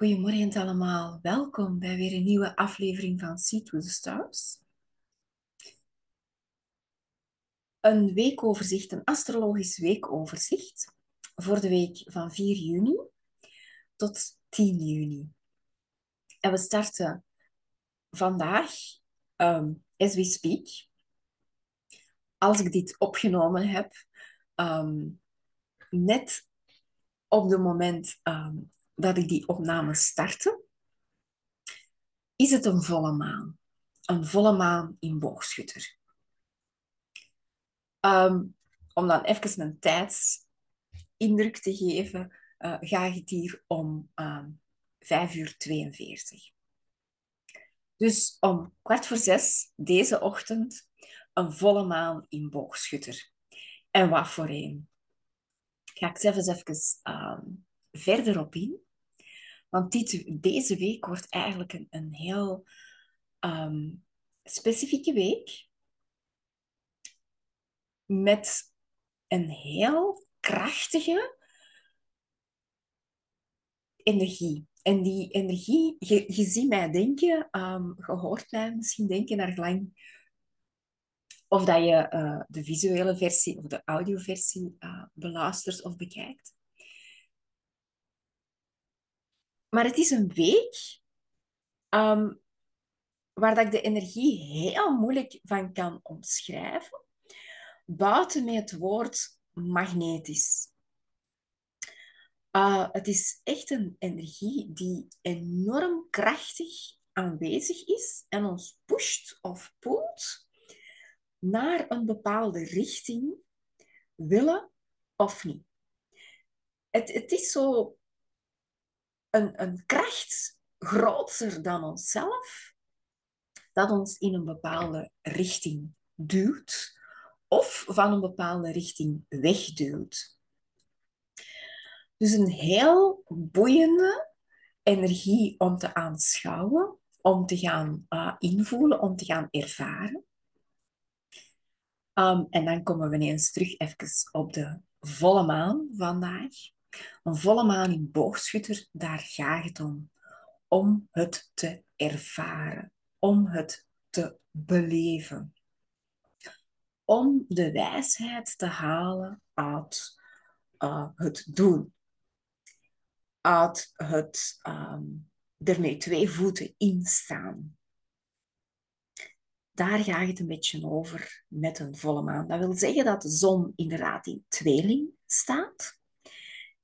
Goedemorgen allemaal, welkom bij weer een nieuwe aflevering van See to the Stars. Een weekoverzicht, een astrologisch weekoverzicht voor de week van 4 juni tot 10 juni. En we starten vandaag, um, as we speak, als ik dit opgenomen heb, um, net op het moment um, dat ik die opname startte, is het een volle maan. Een volle maan in boogschutter. Um, om dan even een tijdsindruk te geven, uh, ga ik hier om um, 5 uur 42. Dus om kwart voor zes deze ochtend een volle maan in boogschutter. En wat voor een? Ga ik zelfs even um, verder op in. Want deze week wordt eigenlijk een, een heel um, specifieke week. Met een heel krachtige energie. En die energie, je, ziet mij denken, um, je hoort mij misschien denken naar lang of dat je uh, de visuele versie of de audioversie uh, beluistert of bekijkt. Maar het is een week um, waar dat ik de energie heel moeilijk van kan omschrijven, buiten met het woord magnetisch. Uh, het is echt een energie die enorm krachtig aanwezig is en ons pusht of poelt naar een bepaalde richting, willen of niet. Het, het is zo een, een kracht groter dan onszelf, dat ons in een bepaalde richting duwt of van een bepaalde richting wegduwt. Dus een heel boeiende energie om te aanschouwen, om te gaan uh, invoelen, om te gaan ervaren. Um, en dan komen we ineens terug even op de volle maan vandaag. Een volle maan in boogschutter, daar gaat het om. Om het te ervaren, om het te beleven. Om de wijsheid te halen uit uh, het doen. Uit het um, er met twee voeten in staan. Daar gaat het een beetje over met een volle maan. Dat wil zeggen dat de zon inderdaad in tweeling staat.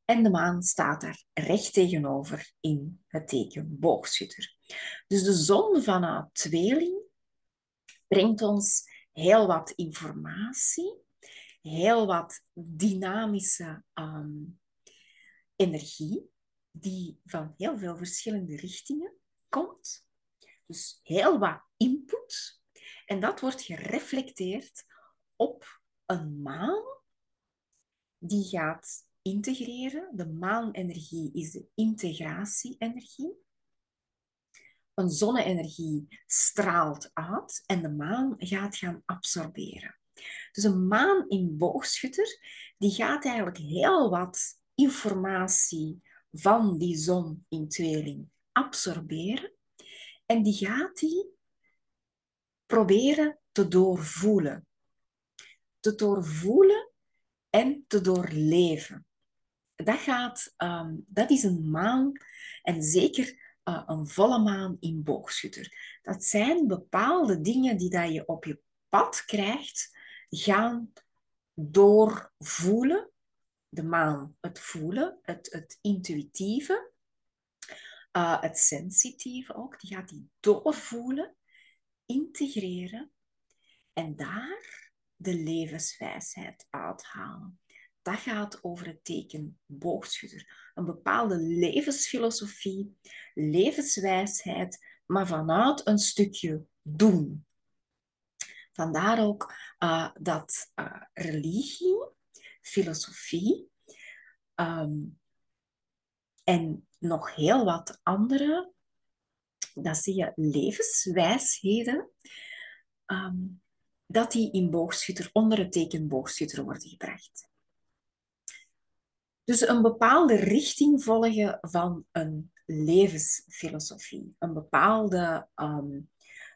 En de maan staat daar recht tegenover in het teken boogschutter. Dus de zon vanuit tweeling brengt ons heel wat informatie, heel wat dynamische um, energie, die van heel veel verschillende richtingen komt. Dus heel wat input. En dat wordt gereflecteerd op een maan die gaat integreren. De maanenergie is de integratie-energie. Een zonne-energie straalt uit en de maan gaat gaan absorberen. Dus een maan in boogschutter die gaat eigenlijk heel wat informatie van die zon in tweeling absorberen en die gaat die proberen te doorvoelen. Te doorvoelen en te doorleven dat, gaat, um, dat is een maan en zeker uh, een volle maan in boogschutter. Dat zijn bepaalde dingen die dat je op je pad krijgt, gaan doorvoelen. De maan, het voelen, het, het intuïtieve, uh, het sensitieve ook, die gaat die doorvoelen, integreren en daar de levenswijsheid uithalen dat gaat over het teken boogschutter. Een bepaalde levensfilosofie, levenswijsheid, maar vanuit een stukje doen. Vandaar ook uh, dat uh, religie, filosofie um, en nog heel wat andere, dat zie je, levenswijsheden, um, dat die in boogschutter, onder het teken boogschutter worden gebracht. Dus een bepaalde richting volgen van een levensfilosofie. Een bepaalde, ehm,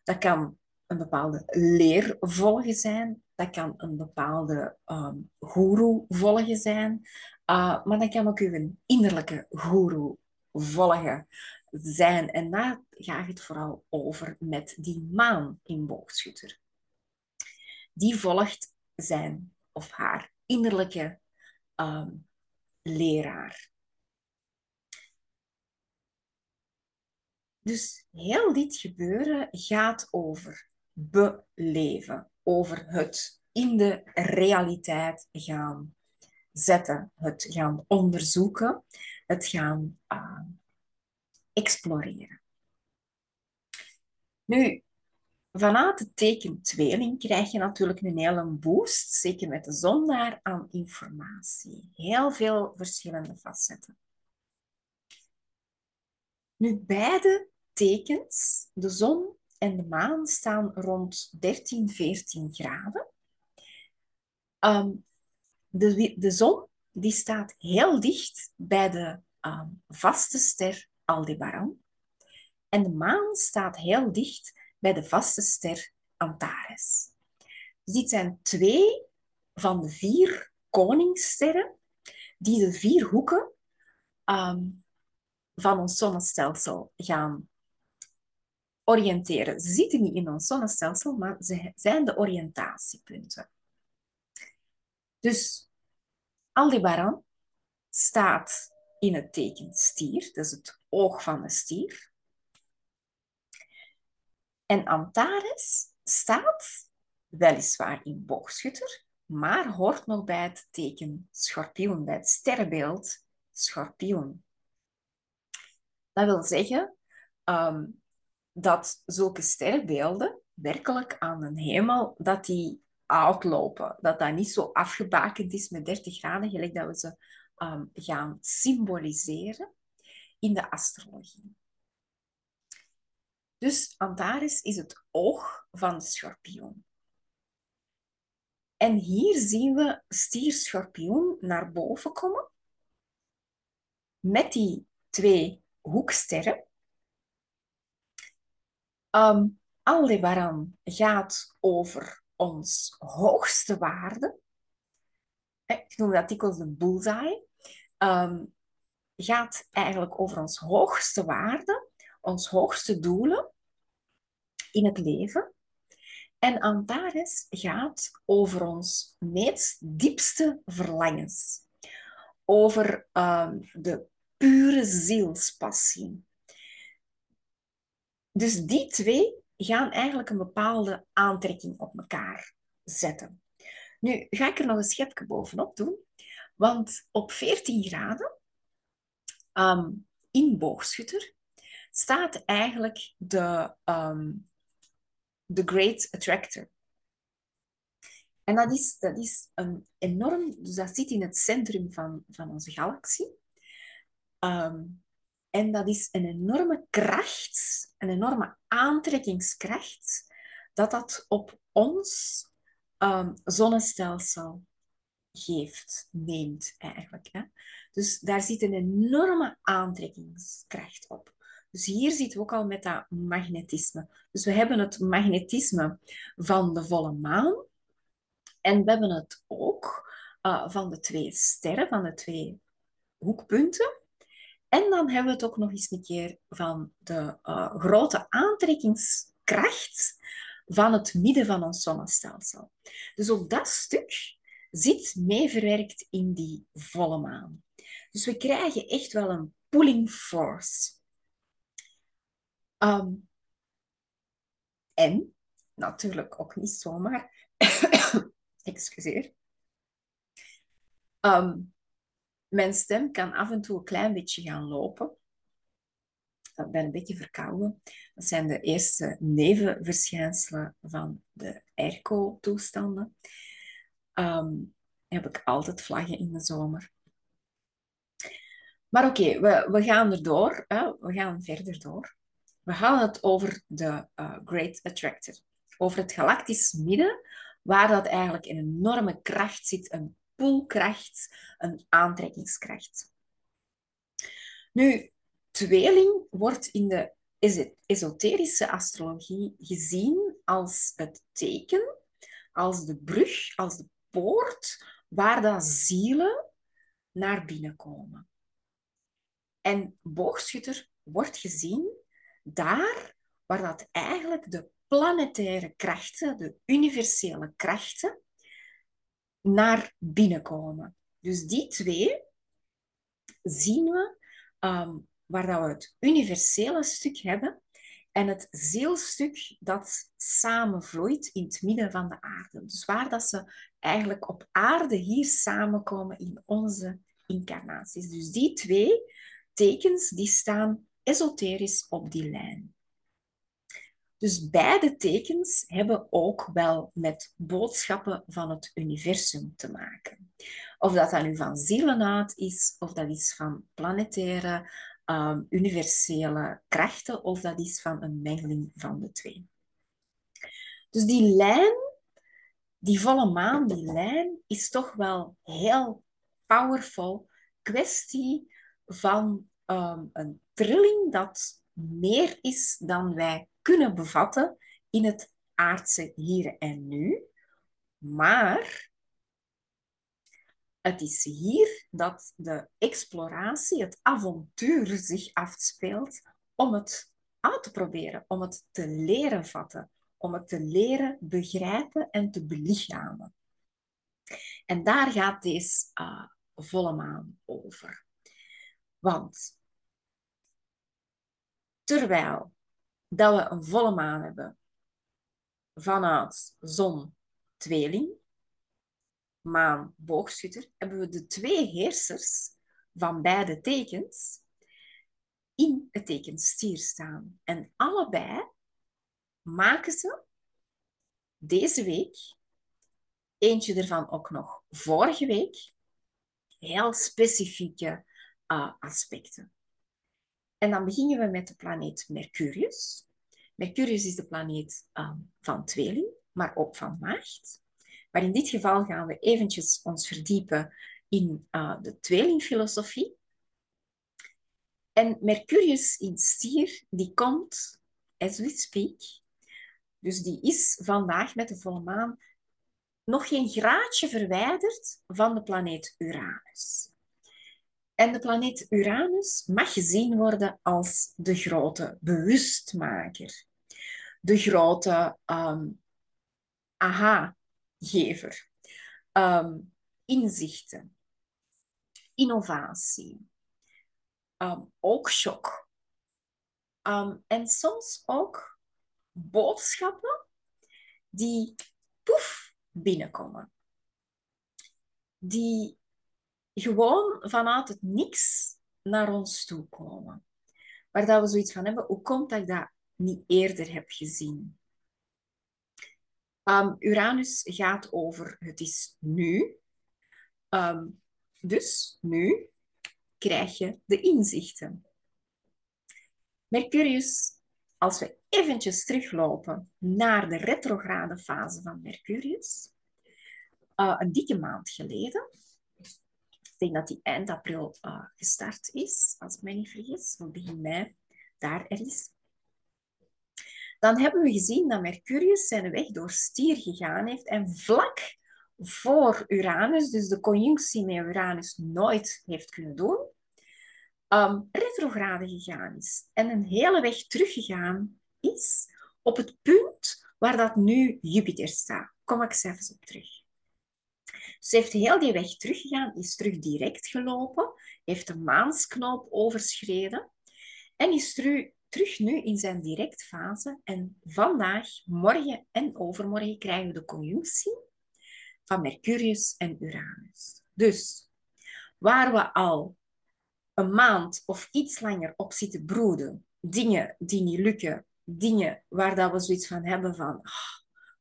dat kan een bepaalde leer volgen zijn. Dat kan een bepaalde um, guru volgen zijn. Uh, maar dat kan ook uw innerlijke guru volgen zijn. En daar gaat het vooral over met die maan in boogschutter. Die volgt zijn of haar innerlijke um, leraar. Dus heel dit gebeuren gaat over beleven, over het in de realiteit gaan zetten, het gaan onderzoeken, het gaan uh, exploreren. Nu, vanuit het teken tweeling krijg je natuurlijk een hele boost, zeker met de zon daar, aan informatie. Heel veel verschillende facetten. Nu, beide tekens, de zon en de maan, staan rond 13, 14 graden. Um, de, de zon die staat heel dicht bij de um, vaste ster Aldebaran. En de maan staat heel dicht bij de vaste ster Antares. Dus dit zijn twee van de vier koningssterren die de vier hoeken um, van ons zonnestelsel gaan oriënteren. Ze zitten niet in ons zonnestelsel, maar ze zijn de oriëntatiepunten. Dus Aldebaran staat in het teken stier, dat is het oog van de stier. En Antares staat weliswaar in boogschutter, maar hoort nog bij het teken schorpioen, bij het sterrenbeeld schorpioen. Dat wil zeggen um, dat zulke sterrenbeelden werkelijk aan de hemel, dat die uitlopen. Dat dat niet zo afgebakend is met 30 graden, gelijk dat we ze um, gaan symboliseren in de astrologie. Dus Antares is het oog van de schorpioen. En hier zien we stier-schorpioen naar boven komen met die twee hoeksterren. Um, Aldebaran gaat over ons hoogste waarde. Ik noem dat dikwijls de bullseye. Um, gaat eigenlijk over ons hoogste waarde, ons hoogste doelen in het leven. En Antares gaat over ons meest diepste verlangens. Over um, de pure zielspassie. Dus die twee gaan eigenlijk een bepaalde aantrekking op elkaar zetten. Nu ga ik er nog een schepje bovenop doen, want op 14 graden um, in boogschutter staat eigenlijk de, um, de Great Attractor. En dat is, dat is een enorm, dus dat zit in het centrum van, van onze galaxie. Um, en dat is een enorme kracht, een enorme aantrekkingskracht, dat dat op ons um, zonnestelsel geeft, neemt eigenlijk. Hè? Dus daar zit een enorme aantrekkingskracht op. Dus hier zitten we ook al met dat magnetisme. Dus we hebben het magnetisme van de volle maan. En we hebben het ook uh, van de twee sterren, van de twee hoekpunten. En dan hebben we het ook nog eens een keer van de uh, grote aantrekkingskracht van het midden van ons zonnestelsel. Dus ook dat stuk zit meeverwerkt in die volle maan. Dus we krijgen echt wel een pulling force. Um, en natuurlijk ook niet zomaar. Excuseer. Um, mijn stem kan af en toe een klein beetje gaan lopen. Ik ben een beetje verkouden. Dat zijn de eerste nevenverschijnselen van de airco-toestanden. Um, heb ik altijd vlaggen in de zomer. Maar oké, we, we gaan erdoor. Hè? We gaan verder door. We gaan het over de uh, Great Attractor. Over het galactisch midden, waar dat eigenlijk een enorme kracht zit, een poelkracht, een aantrekkingskracht. Nu, tweeling wordt in de esoterische astrologie gezien als het teken, als de brug, als de poort waar dat zielen naar binnen komen. En boogschutter wordt gezien daar waar dat eigenlijk de planetaire krachten, de universele krachten, naar binnen komen. Dus die twee zien we um, waar dat we het universele stuk hebben en het zielstuk dat samenvloeit in het midden van de aarde. Dus waar dat ze eigenlijk op aarde hier samenkomen in onze incarnaties. Dus die twee tekens die staan esoterisch op die lijn. Dus beide tekens hebben ook wel met boodschappen van het universum te maken. Of dat dan nu van zielenaad is, of dat is van planetaire, um, universele krachten, of dat is van een mengeling van de twee. Dus die lijn, die volle maan, die lijn, is toch wel heel powerful. Kwestie van um, een trilling dat meer is dan wij kunnen bevatten in het aardse hier en nu. Maar het is hier dat de exploratie, het avontuur zich afspeelt om het uit te proberen, om het te leren vatten, om het te leren begrijpen en te belichamen. En daar gaat deze uh, volle maan over. Want terwijl dat we een volle maan hebben vanuit zon tweeling, maan boogschutter, hebben we de twee heersers van beide tekens in het teken stier staan. En allebei maken ze deze week, eentje ervan ook nog vorige week, heel specifieke uh, aspecten. En dan beginnen we met de planeet Mercurius. Mercurius is de planeet um, van tweeling, maar ook van maagd. Maar in dit geval gaan we eventjes ons verdiepen in uh, de tweelingfilosofie. En Mercurius in stier, die komt, as we speak, dus die is vandaag met de volle maan nog geen graadje verwijderd van de planeet Uranus. En de planeet Uranus mag gezien worden als de grote bewustmaker. De grote um, aha-gever. Um, inzichten. Innovatie. Um, ook shock. en soms ook boodschappen die poef binnenkomen. Die gewoon vanuit het niks naar ons toe komen. Waar dat we zoiets van hebben, hoe komt dat ik dat niet eerder heb gezien? Um, Uranus gaat over het is nu. Um, dus nu krijg je de inzichten. Mercurius, als we eventjes teruglopen naar de retrograde fase van Mercurius, uh, een dikke maand geleden, denk dat die eind april uh, gestart is, als ik mij niet vergis, of begin mei, daar ergens. Dan hebben we gezien dat Mercurius zijn weg door stier gegaan heeft en vlak voor Uranus, dus de conjunctie met Uranus nooit heeft kunnen doen, um, retrograde gegaan is en een hele weg teruggegaan is op het punt waar dat nu Jupiter staat. Kom ik zelfs op terug. Ze heeft heel die weg teruggegaan, is terug direct gelopen, heeft de maansknoop overschreden en is terug, terug nu in zijn directfase. En vandaag, morgen en overmorgen krijgen we de conjunctie van Mercurius en Uranus. Dus waar we al een maand of iets langer op zitten broeden, dingen die niet lukken, dingen waar dat we zoiets van hebben van ah,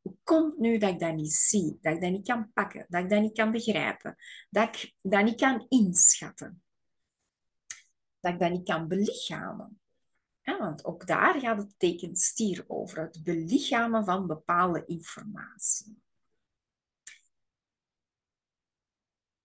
hoe komt nu dat ik dat niet zie, dat ik dat niet kan pakken, dat ik dat niet kan begrijpen, dat ik dat niet kan inschatten, dat ik dat niet kan belichamen? Want ook daar gaat het teken stier over, het belichamen van bepaalde informatie.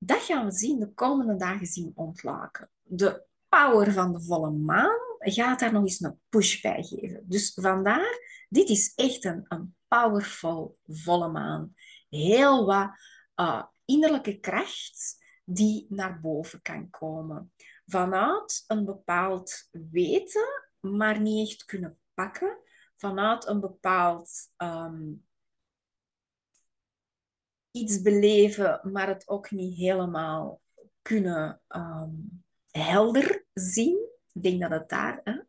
dat gaan we zien de komende dagen zien ontlaken. De power van de volle maan gaat daar nog eens een push bij geven. Dus vandaar, dit is echt een, een powerful volle maan. Heel wat uh, innerlijke kracht die naar boven kan komen. Vanuit een bepaald weten, maar niet echt kunnen pakken. Vanuit een bepaald um, iets beleven, maar het ook niet helemaal kunnen um, helder zien. Ik denk dat het daar, hè,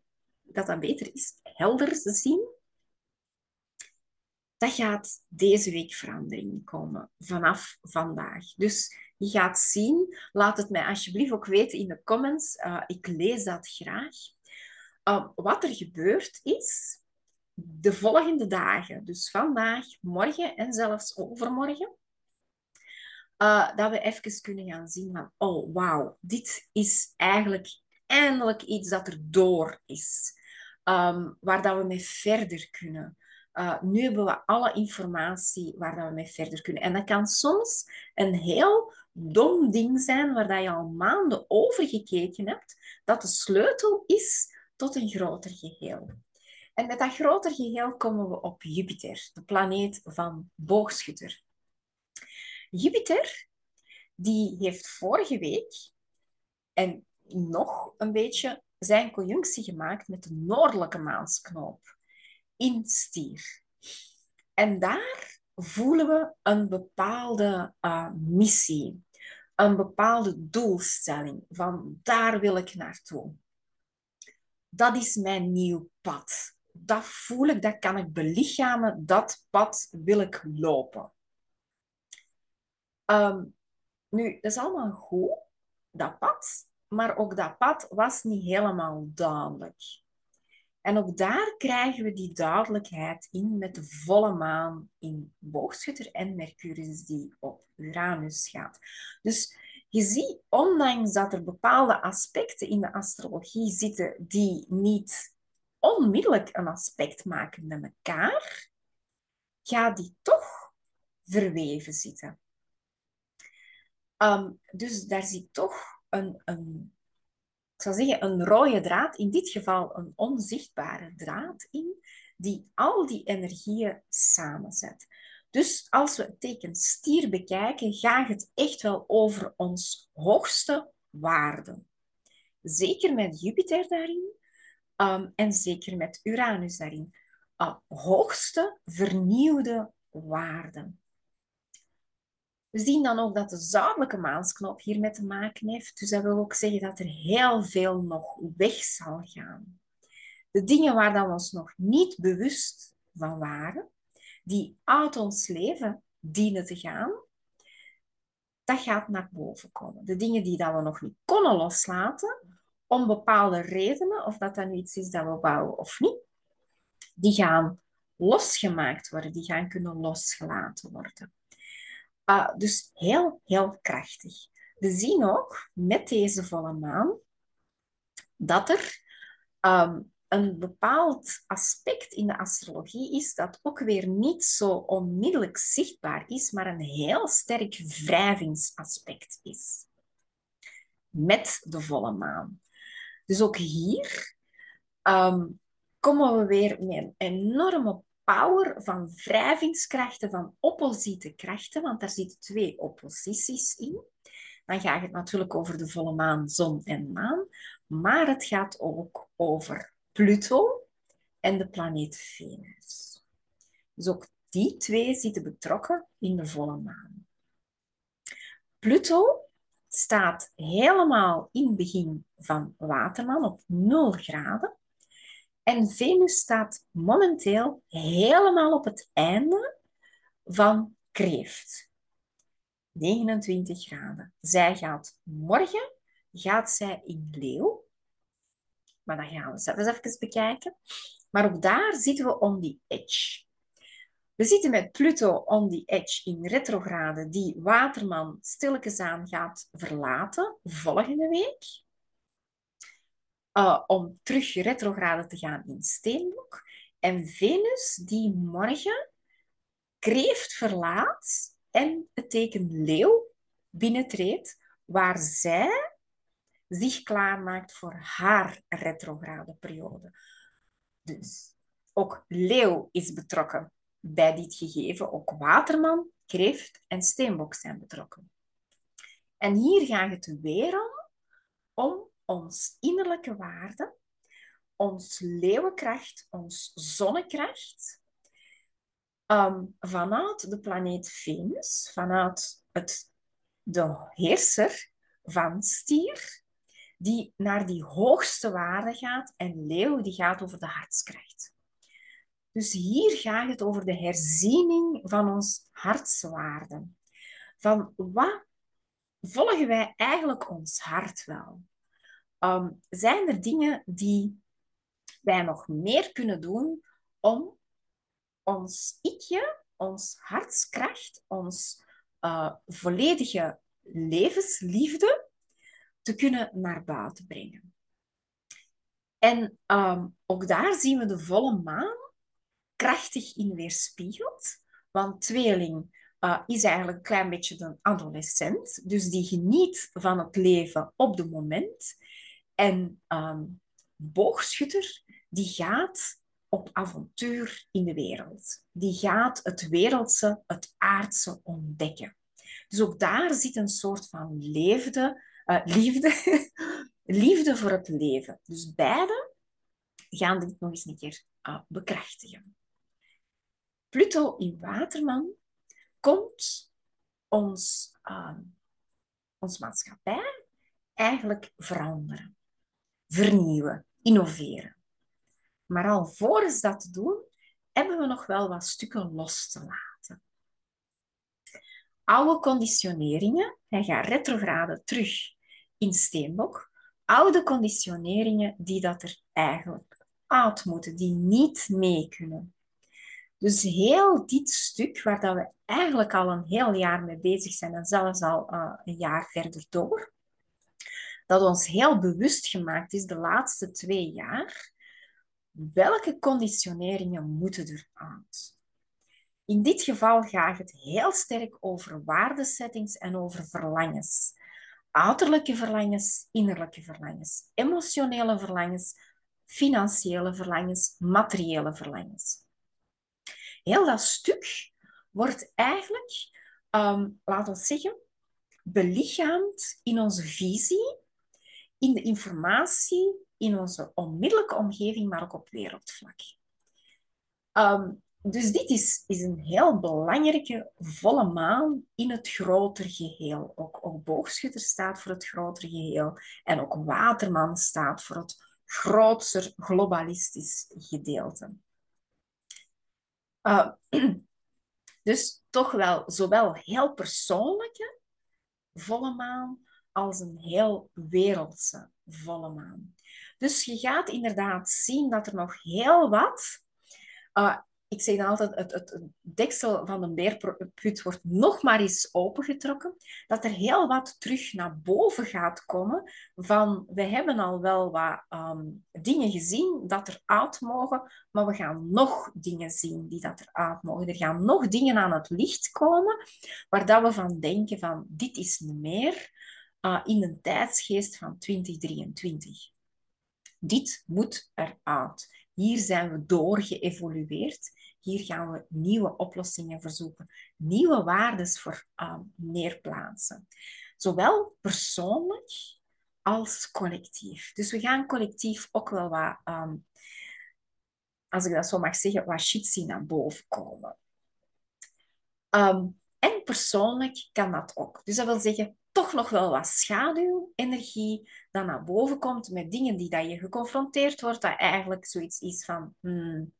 dat dat beter is. Helder zien. Dat gaat deze week verandering komen, vanaf vandaag. Dus je gaat zien, laat het mij alsjeblieft ook weten in de comments. Uh, ik lees dat graag. Uh, wat er gebeurd is de volgende dagen, dus vandaag, morgen en zelfs overmorgen, uh, dat we even kunnen gaan zien van, oh wauw, dit is eigenlijk eindelijk iets dat er door is. Um, waar dat we mee verder kunnen. Uh, nu hebben we alle informatie waar dat we mee verder kunnen. En dat kan soms een heel dom ding zijn waar dat je al maanden over gekeken hebt, dat de sleutel is tot een groter geheel. En met dat groter geheel komen we op Jupiter, de planeet van boogschutter. Jupiter, die heeft vorige week en nog een beetje zijn conjunctie gemaakt met de noordelijke maansknoop in stier. En daar voelen we een bepaalde uh, missie, een bepaalde doelstelling van daar wil ik naartoe. Dat is mijn nieuw pad. Dat voel ik, dat kan ik belichamen, dat pad wil ik lopen. Um, nu, dat is allemaal goed, dat pad, maar ook dat pad was niet helemaal duidelijk. En ook daar krijgen we die duidelijkheid in met de volle maan in boogschutter en Mercurius die op Uranus gaat. Dus je ziet, ondanks dat er bepaalde aspecten in de astrologie zitten die niet onmiddellijk een aspect maken met elkaar, gaat die toch verweven zitten. Um, dus daar zit toch een, een, ik zou zeggen, een rode draad, in dit geval een onzichtbare draad in, die al die energieën samenzet. Dus als we het teken stier bekijken, gaat het echt wel over ons hoogste waarden. Zeker met Jupiter daarin um, en zeker met Uranus daarin. Uh, hoogste vernieuwde waarden. We zien dan ook dat de zuidelijke maansknop hiermee te maken heeft. Dus dat wil ook zeggen dat er heel veel nog weg zal gaan. De dingen waar dat we ons nog niet bewust van waren, die uit ons leven dienen te gaan, dat gaat naar boven komen. De dingen die dat we nog niet konden loslaten, om bepaalde redenen, of dat nu iets is dat we bouwen of niet, die gaan losgemaakt worden, die gaan kunnen losgelaten worden. Uh, dus heel, heel krachtig. We zien ook met deze volle maan dat er um, een bepaald aspect in de astrologie is dat ook weer niet zo onmiddellijk zichtbaar is, maar een heel sterk wrijvingsaspect is. Met de volle maan. Dus ook hier um, komen we weer met een enorme power van wrijvingskrachten, van opposite krachten, want daar zitten twee opposities in. Dan gaat het natuurlijk over de volle maan, zon en maan, maar het gaat ook over Pluto en de planeet Venus. Dus ook die twee zitten betrokken in de volle maan. Pluto staat helemaal in het begin van Waterman op 0 graden. En Venus staat momenteel helemaal op het einde van Kreeft. 29 graden. Zij gaat morgen gaat zij in Leeuw. Maar dat gaan we eens even bekijken. Maar ook daar zitten we on the edge. We zitten met Pluto on the edge in retrograde, die Waterman stilletjes aan gaat verlaten volgende week. Uh, om terug retrograde te gaan in Steenbok. En Venus, die morgen Kreeft verlaat en het teken Leeuw binnentreedt, waar zij zich klaarmaakt voor haar retrograde periode. Dus ook leeuw is betrokken bij dit gegeven. Ook waterman, kreeft en steenbok zijn betrokken. En hier gaat het weer om, om ons innerlijke waarde, ons leeuwenkracht, ons zonnekracht, um, vanuit de planeet Venus, vanuit het, de heerser van stier, die naar die hoogste waarde gaat en leeuw die gaat over de hartskracht. Dus hier gaat het over de herziening van ons hartswaarde. Van wat volgen wij eigenlijk ons hart wel? Ehm, zijn er dingen die wij nog meer kunnen doen om ons ikje, ons hartskracht, ons uh, volledige levensliefde te kunnen naar buiten brengen? En ehm, ook daar zien we de volle maan krachtig in weerspiegeld. Want tweeling uh, is eigenlijk een klein beetje een adolescent. Dus die geniet van het leven op het moment. En um, boogschutter, die gaat op avontuur in de wereld. Die gaat het wereldse, het aardse ontdekken. Dus ook daar zit een soort van leefde, uh, liefde, liefde voor het leven. Dus beide gaan dit nog eens een keer uh, bekrachtigen. Pluto in Waterman komt ons, uh, ons maatschappij eigenlijk veranderen, vernieuwen, innoveren. Maar alvorens dat te doen, hebben we nog wel wat stukken los te laten. Oude conditioneringen, hij gaat retrograde terug in Steenbok, oude conditioneringen die dat er eigenlijk uit moeten, die niet mee kunnen. Dus heel dit stuk, waar dat we eigenlijk al een heel jaar mee bezig zijn en zelfs al uh, een jaar verder door, dat ons heel bewust gemaakt is de laatste twee jaar, welke conditioneringen moeten er uit? In dit geval gaat het heel sterk over waardesettings en over verlangens. Uiterlijke verlangens, innerlijke verlangens, emotionele verlangens, financiële verlangens, materiële verlangens heel dat stuk wordt eigenlijk, um, laten we zeggen, belichaamd in onze visie, in de informatie, in onze onmiddellijke omgeving, maar ook op wereldvlak. Um, dus dit is, is een heel belangrijke volle maan in het grotere geheel. Ook, boogschutter staat voor het grotere geheel. En ook waterman staat voor het grootser globalistisch gedeelte. Uh, dus toch wel zowel heel persoonlijke volle maan als een heel wereldse volle maan. Dus je gaat inderdaad zien dat er nog heel wat uh, ik zeg dan altijd, het, het, deksel van de beerput wordt nog maar eens opengetrokken, dat er heel wat terug naar boven gaat komen van, we hebben al wel wat ehm, dingen gezien dat er uit mogen, maar we gaan nog dingen zien die dat er uit mogen. Er gaan nog dingen aan het licht komen, waar dat we van denken van, dit is meer uh, in de tijdsgeest van 2023. Dit moet eruit. Hier zijn we doorgeëvolueerd. Hier gaan we nieuwe oplossingen verzoeken, nieuwe waardes voor uh, neerplaatsen. Zowel persoonlijk als collectief. Dus we gaan collectief ook wel wat, um, als ik dat zo mag zeggen, wat shit zien naar boven komen. Um, en persoonlijk kan dat ook. Dus dat wil zeggen, toch nog wel wat schaduwenergie dat naar boven komt met dingen die dat je geconfronteerd wordt, dat eigenlijk zoiets is van, hmm,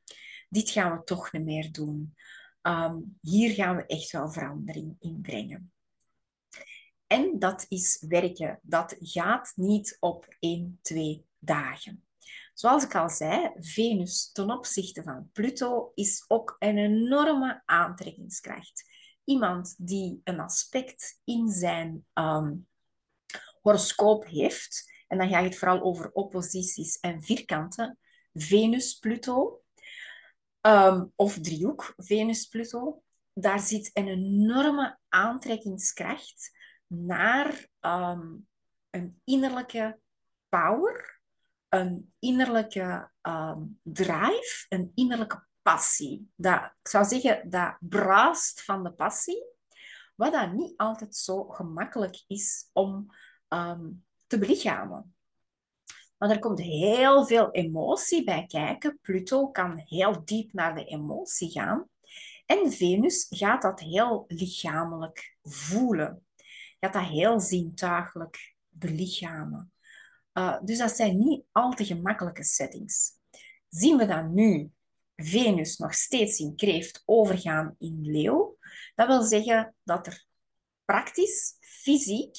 dit gaan we toch niet meer doen. Ehm, hier gaan we echt wel verandering in brengen. En dat is werken. Dat gaat niet op één, twee dagen. Zoals ik al zei, Venus ten opzichte van Pluto is ook een enorme aantrekkingskracht. Iemand die een aspect in zijn um, horoscoop heeft, en dan gaat het vooral over opposities en vierkanten, Venus-Pluto, um, of driehoek, Venus-Pluto, daar zit een enorme aantrekkingskracht naar ehm, een innerlijke power, een innerlijke ehm, drive, een innerlijke passie. Dat, ik zou zeggen, dat braast van de passie, wat dan niet altijd zo gemakkelijk is om ehm, te belichamen. Maar er komt heel veel emotie bij kijken. Pluto kan heel diep naar de emotie gaan. En Venus gaat dat heel lichamelijk voelen. Gaat dat heel zintuigelijk belichamen. Uh, dus dat zijn niet al te gemakkelijke settings. Zien we dan nu Venus nog steeds in kreeft overgaan in leeuw, dat wil zeggen dat er praktisch, fysiek,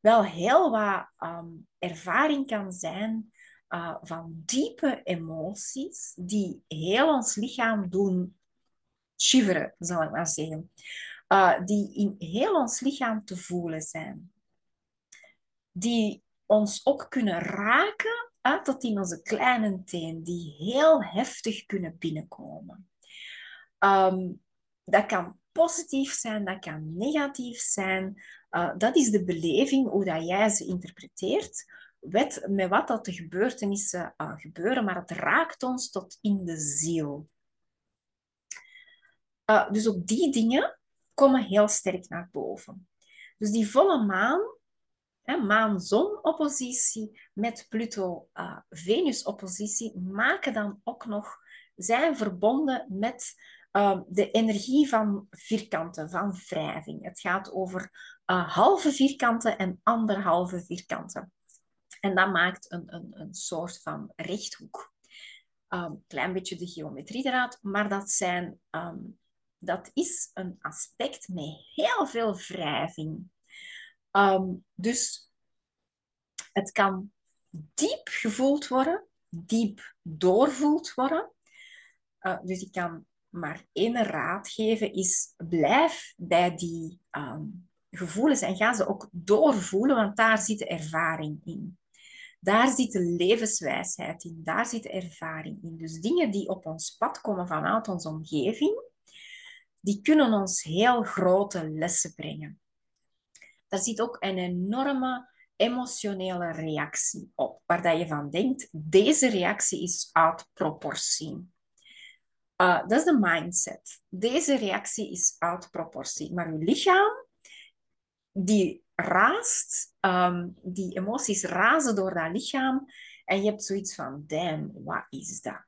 wel heel wat um, ervaring kan zijn uh, van diepe emoties die heel ons lichaam doen shiveren, zal ik maar zeggen. Uh, die in heel ons lichaam te voelen zijn. Die ons ook kunnen raken tot in onze kleine teen, die heel heftig kunnen binnenkomen. Um, dat kan positief zijn, dat kan negatief zijn. Uh, dat is de beleving, hoe dat jij ze interpreteert. Wet, met wat dat de gebeurtenissen uh, gebeuren, maar het raakt ons tot in de ziel. Uh, dus ook die dingen komen heel sterk naar boven. Dus die volle maan, maan-zon-oppositie met Pluto-Venus-oppositie, maken dan ook nog, zijn verbonden met uh, de energie van vierkanten, van wrijving. Het gaat over uh, halve vierkanten en anderhalve vierkanten. En dat maakt een, een, een soort van rechthoek. Een um, klein beetje de geometrie eruit, maar dat, zijn, um, dat is een aspect met heel veel wrijving. Um, dus het kan diep gevoeld worden, diep doorvoeld worden. Uh, dus ik kan maar één raad geven is blijf bij die um, gevoelens en ga ze ook doorvoelen, want daar zit ervaring in. Daar zit de levenswijsheid in, daar zit ervaring in. Dus dingen die op ons pad komen vanuit onze omgeving, die kunnen ons heel grote lessen brengen. Daar zit ook een enorme emotionele reactie op, waar dat je van denkt, deze reactie is uit proportie. Uh, dat is de mindset. Deze reactie is uit proportie. Maar je lichaam, die raast, um, die emoties razen door dat lichaam. En je hebt zoiets van, damn, wat is dat?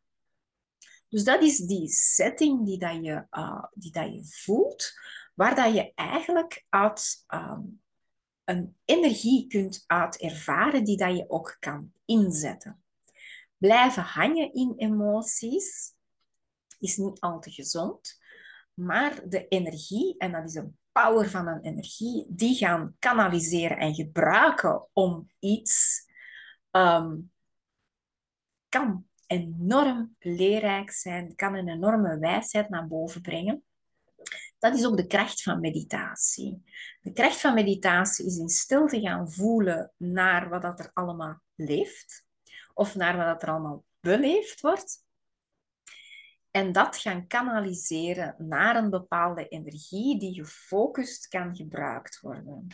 Dus dat is die setting die, dat je, uh, die dat je voelt, waar dat je eigenlijk uit um, een energie kunt uit ervaren die dat je ook kan inzetten. Blijven hangen in emoties is niet al te gezond. Maar de energie, en dat is een power van een energie, die gaan kanaliseren en gebruiken om iets, um, kan enorm leerrijk zijn, kan een enorme wijsheid naar boven brengen. Dat is ook de kracht van meditatie. De kracht van meditatie is in stilte gaan voelen naar wat dat er allemaal leeft, of naar wat dat er allemaal beleefd wordt, en dat gaan kanaliseren naar een bepaalde energie die gefocust kan gebruikt worden.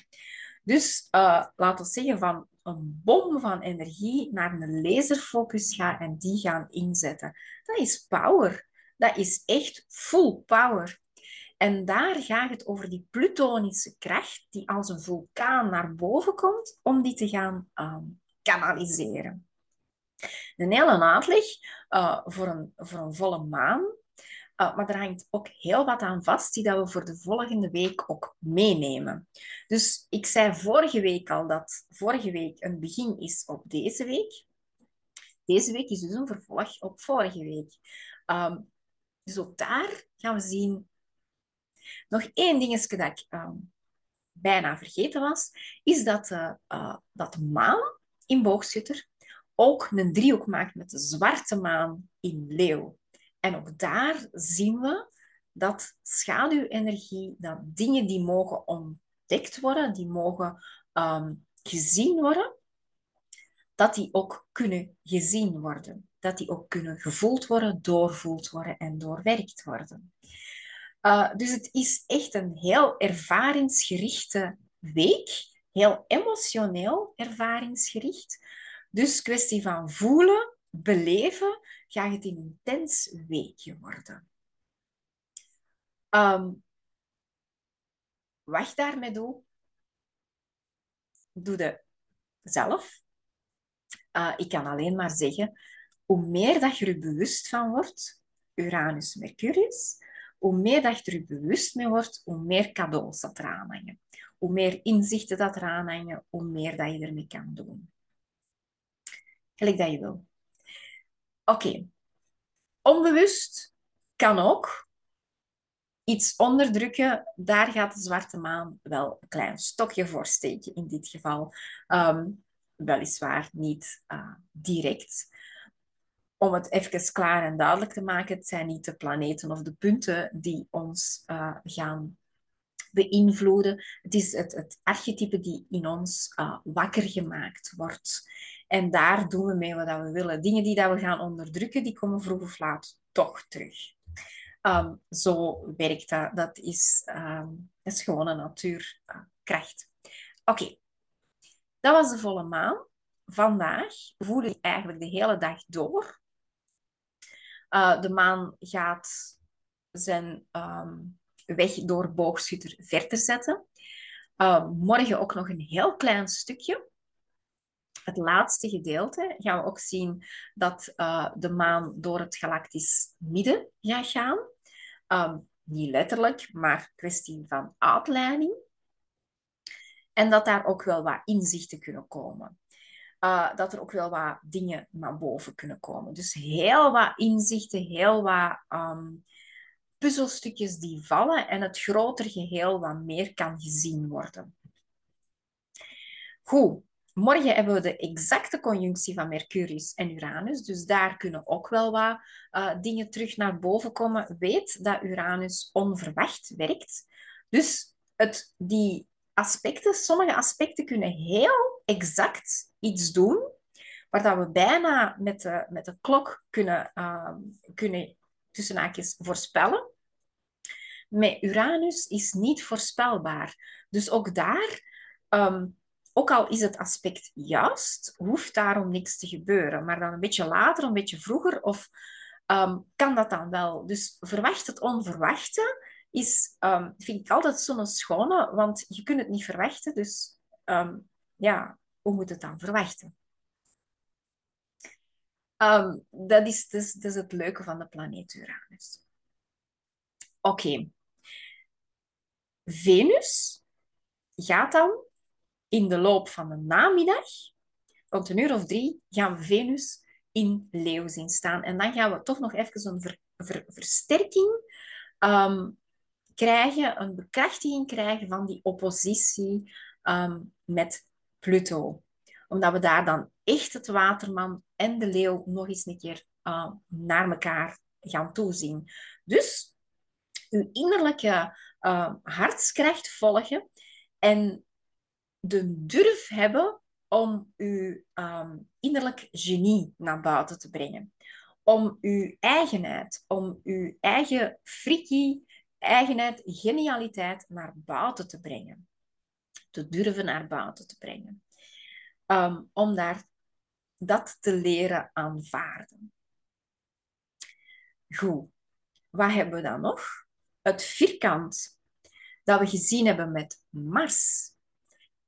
Dus uh, laten we zeggen van een bom van energie naar een laserfocus gaan en die gaan inzetten. Dat is power. Dat is echt full power. En daar gaat het over die plutonische kracht die als een vulkaan naar boven komt om die te gaan um, kanaliseren. Een hele uitleg uh, voor, een, voor een volle maan. Uh, maar er hangt ook heel wat aan vast die dat we voor de volgende week ook meenemen. Dus ik zei vorige week al dat vorige week een begin is op deze week. Deze week is dus een vervolg op vorige week. Um, dus ook daar gaan we zien. Nog één dingetje dat ik um, bijna vergeten was, is dat, uh, dat maan in boogschutter ook een driehoek maakt met de zwarte maan in leeuw. En ook daar zien we dat schaduwenergie, dat dingen die mogen ontdekt worden, die mogen um, gezien worden, dat die ook kunnen gezien worden. Dat die ook kunnen gevoeld worden, doorvoeld worden en doorwerkt worden. Uh, dus het is echt een heel ervaringsgerichte week, heel emotioneel ervaringsgericht. Dus kwestie van voelen, beleven, gaat het een intens weekje worden. Um, wacht daarmee doe. Doe het zelf. Uh, ik kan alleen maar zeggen, hoe meer dat je er bewust van wordt, Uranus, Mercurius, hoe meer dat je er bewust mee wordt, hoe meer cadeaus dat er aanhangen. Hoe meer inzichten dat er aanhangen, hoe meer dat je ermee kan doen. Gelijk dat je wil. Oké. Onbewust kan ook iets onderdrukken. Daar gaat de zwarte maan wel een klein stokje voor steken in dit geval. Um, weliswaar niet uh, direct. Om het even klaar en duidelijk te maken, het zijn niet de planeten of de punten die ons uh, gaan beïnvloeden. Het is het, het archetype die in ons uh, wakker gemaakt wordt. En daar doen we mee wat we willen. Dingen die dat we gaan onderdrukken, die komen vroeg of laat toch terug. Um, zo werkt dat. Dat is, dat is gewoon een natuurkracht. Oké, dat was de volle maan. Vandaag voel ik eigenlijk de hele dag door. Uh, de maan gaat zijn um, weg door boogschutter verder zetten. Uh, morgen ook nog een heel klein stukje het laatste gedeelte gaan we ook zien dat uh, de maan door het galactisch midden gaat gaan. Um, niet letterlijk, maar kwestie van uitleiding. En dat daar ook wel wat inzichten kunnen komen. Uh, dat er ook wel wat dingen naar boven kunnen komen. Dus heel wat inzichten, heel wat um, puzzelstukjes die vallen en het grotere geheel wat meer kan gezien worden. Goed, Morgen hebben we de exacte conjunctie van Mercurius en Uranus. Dus daar kunnen ook wel wat uh, dingen terug naar boven komen. Weet dat Uranus onverwacht werkt. Dus het, die aspecten, sommige aspecten kunnen heel exact iets doen, waar dat we bijna met de, met de klok kunnen, uh, kunnen tussen haakjes voorspellen. Met Uranus is niet voorspelbaar. Dus ook daar um, ook al is het aspect juist, hoeft daarom niks te gebeuren. Maar dan een beetje later, een beetje vroeger, of um, kan dat dan wel? Dus verwacht het onverwachte is, vind ik altijd zo'n schone, want je kunt het niet verwachten. Dus ja, hoe moet het dan verwachten? dat, is, dus, is het leuke van de planeet Uranus. Oké. Venus gaat dan in de loop van de namiddag, rond een uur of drie, gaan Venus in Leeuw zien staan. En dan gaan we toch nog even een ver, ver, versterking um, krijgen, een bekrachtiging krijgen van die oppositie um, met Pluto. Omdat we daar dan echt het waterman en de leeuw nog eens een keer uh, naar elkaar gaan toezien. Dus uw innerlijke uh, hartskracht volgen en de durf hebben om uw um, innerlijk genie naar buiten te brengen. Om uw eigenheid, om uw eigen freaky eigenheid, genialiteit naar buiten te brengen. Te durven naar buiten te brengen. Um, om daar dat te leren aanvaarden. Goed. Wat hebben we dan nog? Het vierkant dat we gezien hebben met Mars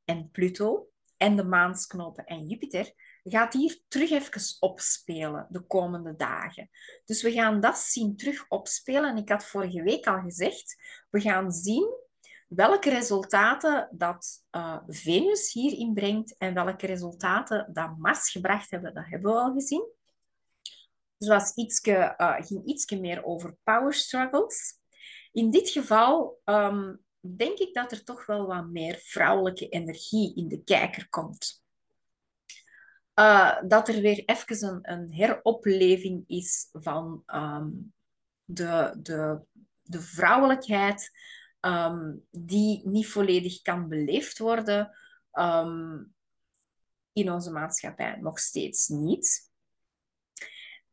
en Pluto en de maansknopen en Jupiter, gaat hier terug even opspelen de komende dagen. Dus we gaan dat zien terug opspelen. En ik had vorige week al gezegd, we gaan zien welke resultaten dat uh, Venus hierin brengt en welke resultaten dat Mars gebracht hebben, dat hebben we al gezien. Dus was ietske, uh, ging iets meer over power struggles. In dit geval um, denk ik dat er toch wel wat meer vrouwelijke energie in de kijker komt. Uh, dat er weer even een, een heropleving is van um, de, de, de vrouwelijkheid, um, die niet volledig kan beleefd worden um, in onze maatschappij. Nog steeds niet.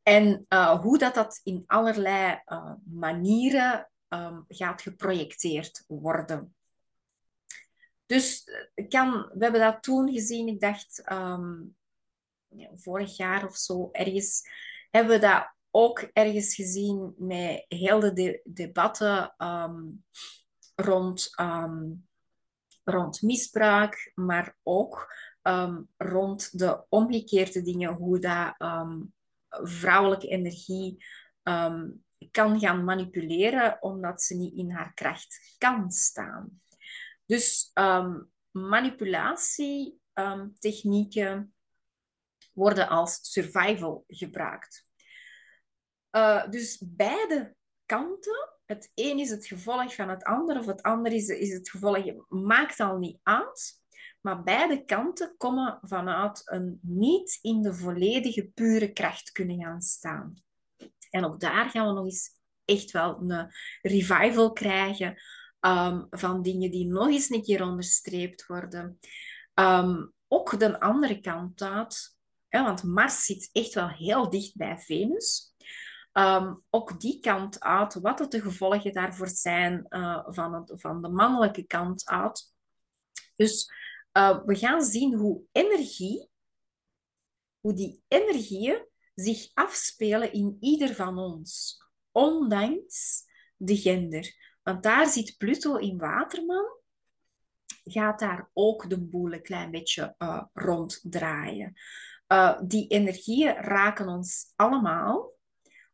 En uh, hoe dat, dat in allerlei uh, manieren um, gaat geprojecteerd worden. Dus kan, we hebben dat toen gezien, ik dacht ehm, vorig jaar of zo, ergens hebben we dat ook ergens gezien met heel de, debatten ehm, rond, ehm, rond misbruik, maar ook rond de omgekeerde dingen, hoe dat vrouwelijke energie kan gaan manipuleren omdat ze niet in haar kracht kan staan. Dus um, manipulatietechnieken worden als survival gebruikt. Uh, dus beide kanten, het een is het gevolg van het ander, of het ander is, is het gevolg, maakt al niet uit. Maar beide kanten komen vanuit een niet in de volledige pure kracht kunnen gaan staan. En ook daar gaan we nog eens echt wel een revival krijgen um, van dingen die nog eens een keer onderstreept worden. Um, ook de andere kant uit, want Mars zit echt wel heel dicht bij Venus. Um, ook die kant uit, wat de gevolgen daarvoor zijn uh, van, van de mannelijke kant uit. Dus uh, we gaan zien hoe energie, hoe die energieën zich afspelen in ieder van ons, ondanks de gender. Want daar zit Pluto in Waterman, gaat daar ook de boel een klein beetje uh, ronddraaien. Die energieën raken ons allemaal,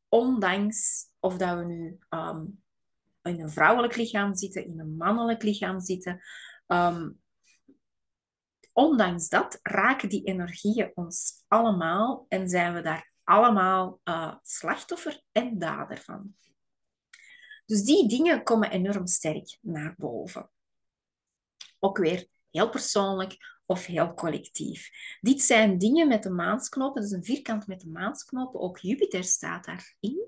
ondanks of dat we nu um, in een vrouwelijk lichaam zitten, in een mannelijk lichaam zitten. Um, ondanks dat raken die energieën ons allemaal en zijn we daar allemaal uh, slachtoffer en dader van. Dus die dingen komen enorm sterk naar boven. Ook weer heel persoonlijk of heel collectief. Dit zijn dingen met de maansknopen, dus een vierkant met de maansknopen, ook Jupiter staat daarin,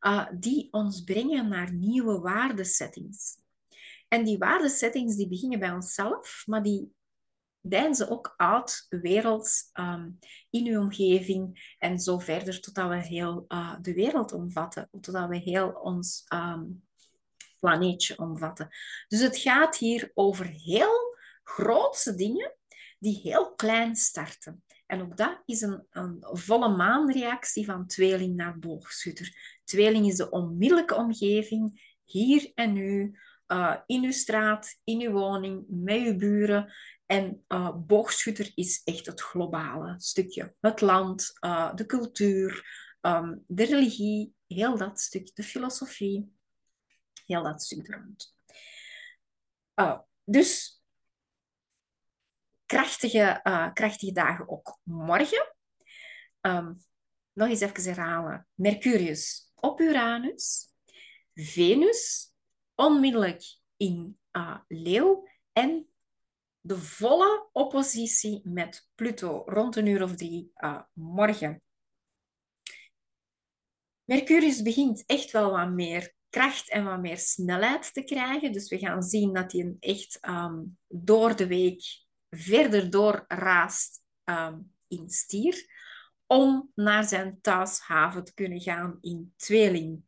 uh, die ons brengen naar nieuwe waardesettings. En die waardesettings die beginnen bij onszelf, maar die ze ook uit werelds um, in uw omgeving en zo verder, totdat we heel uh, de wereld omvatten, totdat we heel ons um, planeetje omvatten. Dus het gaat hier over heel grootse dingen die heel klein starten. En ook dat is een, een volle maanreactie van tweeling naar boogschutter. Tweeling is de onmiddellijke omgeving, hier en nu, uh, in uw straat, in uw woning, met uw buren. En uh, boogschutter is echt het globale stukje. Het land, uh, de cultuur, um, de religie, heel dat stuk, de filosofie, heel dat stuk rond. Dus krachtige, krachtige dagen ook morgen. Um, nog eens even herhalen. Mercurius op Uranus. Venus onmiddellijk in Leeuw. En de volle oppositie met Pluto rond een uur of drie uh, morgen. Mercurius begint echt wel wat meer kracht en wat meer snelheid te krijgen. Dus we gaan zien dat hij echt um, door de week verder door raast um, in stier. Om naar zijn thuishaven te kunnen gaan in tweeling.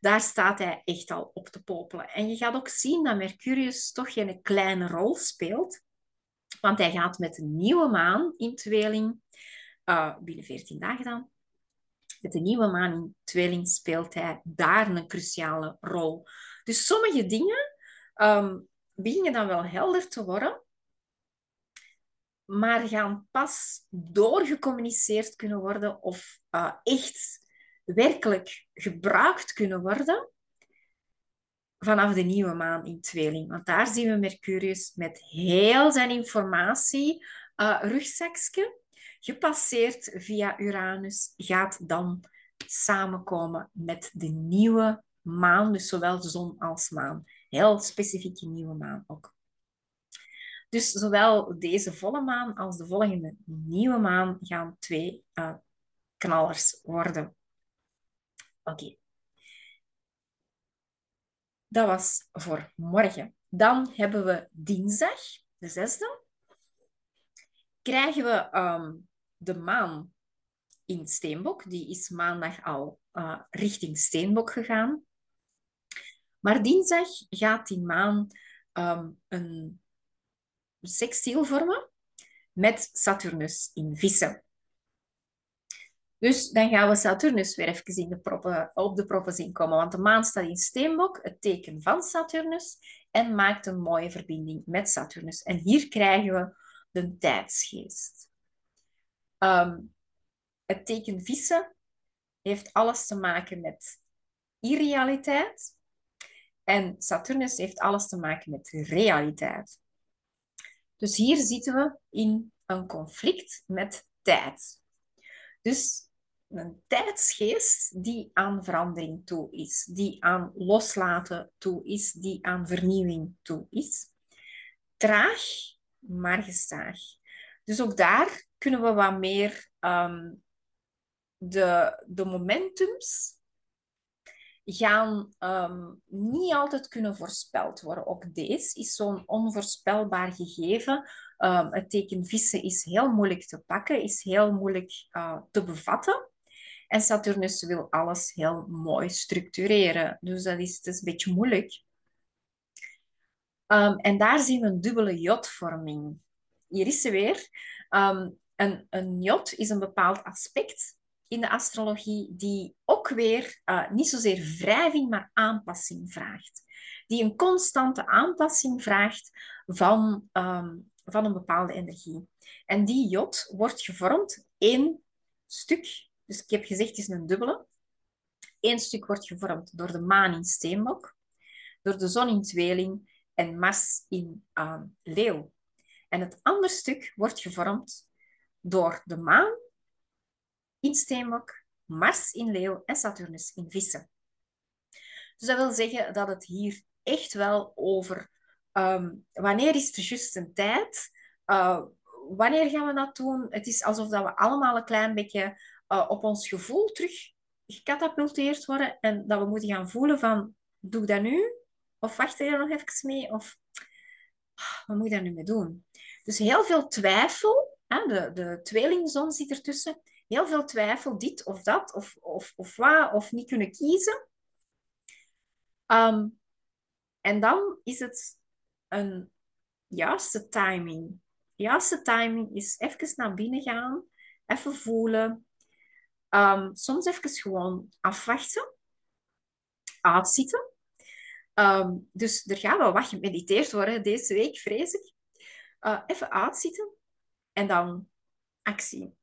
Daar staat hij echt al op te popelen. En je gaat ook zien dat Mercurius toch geen kleine rol speelt. Want hij gaat met een nieuwe maan in tweeling, uh, binnen 14 dagen dan, met de nieuwe maan in tweeling speelt hij daar een cruciale rol. Dus sommige dingen um, beginnen dan wel helder te worden, maar gaan pas doorgecommuniceerd kunnen worden of uh, echt werkelijk gebruikt kunnen worden vanaf de nieuwe maan in tweeling. Want daar zien we Mercurius met heel zijn informatie, uh, rugzakje, gepasseerd via Uranus, gaat dan samenkomen met de nieuwe maan, dus zowel zon als maan. Heel specifieke nieuwe maan ook. Dus zowel deze volle maan als de volgende nieuwe maan gaan twee uh, knallers worden. Oké. Dat was voor morgen. Dan hebben we dinsdag, de zesde. Krijgen we um, de maan in Steenbok. Die is maandag al uh, richting Steenbok gegaan. Maar dinsdag gaat die maan um, een sextiel vormen met Saturnus in vissen. Dus dan gaan we Saturnus weer even in de op de proppen zien komen. Want de maan staat in steenbok, het teken van Saturnus, en maakt een mooie verbinding met Saturnus. En hier krijgen we de tijdsgeest. Ehm, het teken vissen heeft alles te maken met irrealiteit. En Saturnus heeft alles te maken met realiteit. Dus hier zitten we in een conflict met tijd. Dus een tijdsgeest die aan verandering toe is, die aan loslaten toe is, die aan vernieuwing toe is. Traag, maar gestaag. Dus ook daar kunnen we wat meer um, de, de momentums gaan um, niet altijd kunnen voorspeld worden. Ook deze is zo'n onvoorspelbaar gegeven. Um, het teken vissen is heel moeilijk te pakken, is heel moeilijk uh, te bevatten. En Saturnus wil alles heel mooi structureren. Dus dat is, is een beetje moeilijk. Um, en daar zien we een dubbele jotvorming. Hier is ze weer. Een, een jot is een bepaald aspect in de astrologie die ook weer uh, niet zozeer wrijving, maar aanpassing vraagt. Die een constante aanpassing vraagt van, um, van een bepaalde energie. En die jot wordt gevormd één stuk. Dus ik heb gezegd, het is een dubbele. Eén stuk wordt gevormd door de maan in steenbok, door de zon in tweeling en Mars in uh, leeuw. En het andere stuk wordt gevormd door de maan in steenbok, Mars in leeuw en Saturnus in vissen. Dus dat wil zeggen dat het hier echt wel over um, wanneer is de juiste tijd, uh, wanneer gaan we dat doen. Het is alsof dat we allemaal een klein beetje uh, op ons gevoel terug gecatapulteerd worden en dat we moeten gaan voelen van, doe ik dat nu? Of wacht er nog even mee? Of wat moet ik daar nu mee doen? Dus heel veel twijfel. Hè? De, de tweelingzon zit ertussen heel veel twijfel, dit of dat, of, of, of wat, of niet kunnen kiezen. Um, en dan is het een juiste timing. juiste timing is even naar binnen gaan, even voelen. Um, soms even gewoon afwachten, uitzitten. Um, dus er gaat wel wat gemediteerd worden deze week, vrees ik. Uh, even uitzitten en dan actie.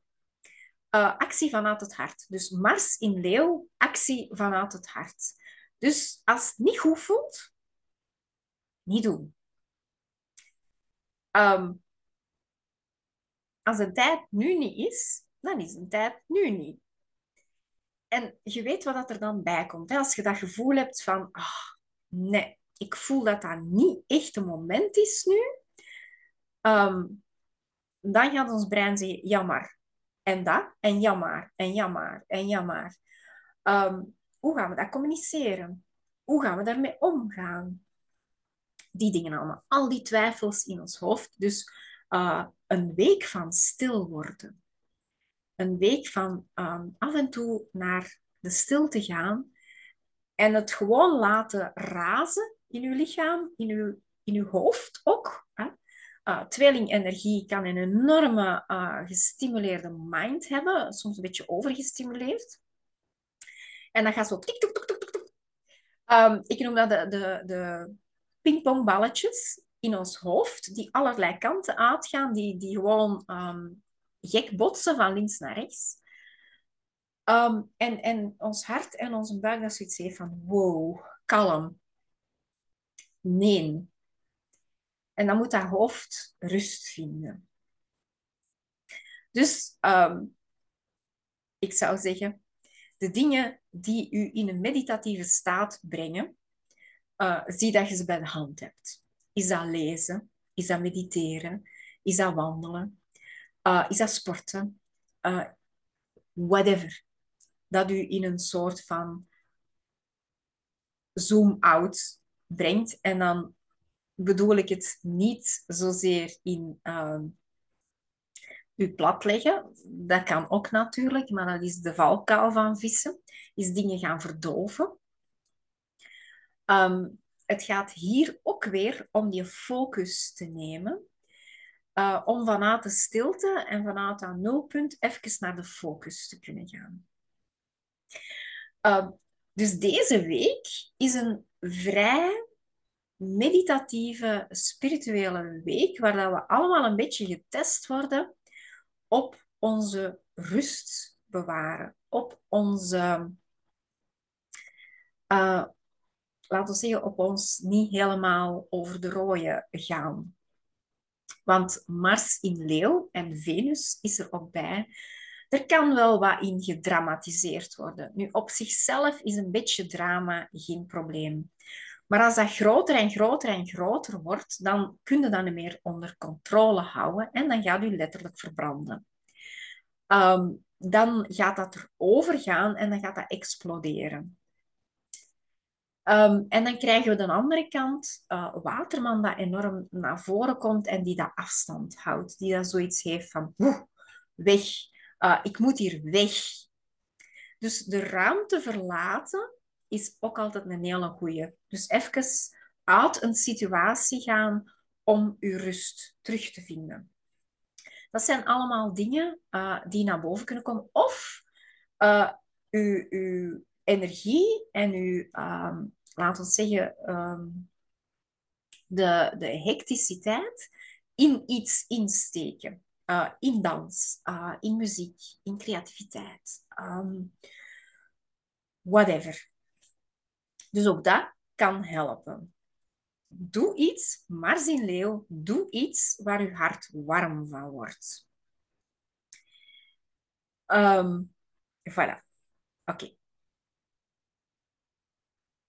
Uh, actie vanuit het hart. Dus Mars in leeuw, actie vanuit het hart. Dus als het niet goed voelt, niet doen. Um, als de tijd nu niet is, dan is de tijd nu niet. En je weet wat er dan bij komt. Hè? Als je dat gevoel hebt van, ah, nee, ik voel dat dat niet echt een moment is nu, um, dan gaat ons brein zeggen, jammer, en dat, en jammer, en jammer, en jammer. Um, hoe gaan we dat communiceren? Hoe gaan we daarmee omgaan? Die dingen allemaal. Al die twijfels in ons hoofd. Dus uh, een week van stil worden. Een week van um, af en toe naar de stilte gaan. En het gewoon laten razen in uw lichaam, in uw, in uw hoofd ook. Hè? Uh, tweelingenergie kan een enorme uh, gestimuleerde mind hebben, soms een beetje overgestimuleerd. En dan gaat zo tik, tuk, tuk, tuk, tuk. Um, ik noem dat de, de, de pingpongballetjes in ons hoofd, die allerlei kanten uitgaan, die, die gewoon um, gek botsen van links naar rechts. Um, en, en ons hart en onze buik dat zoiets heeft van wow, kalm. Nee, en dan moet dat hoofd rust vinden. Dus um, ik zou zeggen, de dingen die u in een meditatieve staat brengen, uh, zie dat je ze bij de hand hebt. Is dat lezen? Is dat mediteren? Is dat wandelen? Uh, is dat sporten? Uh, whatever. Dat u in een soort van zoom-out brengt en dan bedoel ik het niet zozeer in uh, u platleggen. Dat kan ook natuurlijk, maar dat is de valkuil van vissen. Is dingen gaan verdoven. Um, het gaat hier ook weer om je focus te nemen uh, om vanuit de stilte en vanuit dat nulpunt even naar de focus te kunnen gaan. Uh, dus deze week is een vrij meditatieve, spirituele week, waar dat we allemaal een beetje getest worden op onze rust bewaren, op onze, uh, laten we zeggen, op ons niet helemaal over de rode gaan. Want Mars in Leeuw en Venus is er ook bij. Er kan wel wat in gedramatiseerd worden. Nu, op zichzelf is een beetje drama geen probleem. Maar als dat groter en groter en groter wordt, dan kun je dat niet meer onder controle houden en dan gaat u letterlijk verbranden. Ehm, dan gaat dat erover gaan en dan gaat dat exploderen. Ehm, en dan krijgen we de andere kant uh, Waterman dat enorm naar voren komt en die dat afstand houdt. Die dat zoiets heeft van, weg, uh, ik moet hier weg. Dus de ruimte verlaten is ook altijd een hele goeie. Dus even uit een situatie gaan om uw rust terug te vinden. Dat zijn allemaal dingen uh, die naar boven kunnen komen. Of uh, uw, uw energie en uw, um, laten we zeggen, um, de, de hecticiteit in iets insteken. Uh, in dans, in muziek, in creativiteit. Um, whatever. Dus ook dat kan helpen. Doe iets, in Leeuw, doe iets waar je hart warm van wordt. Um, voilà. Oké.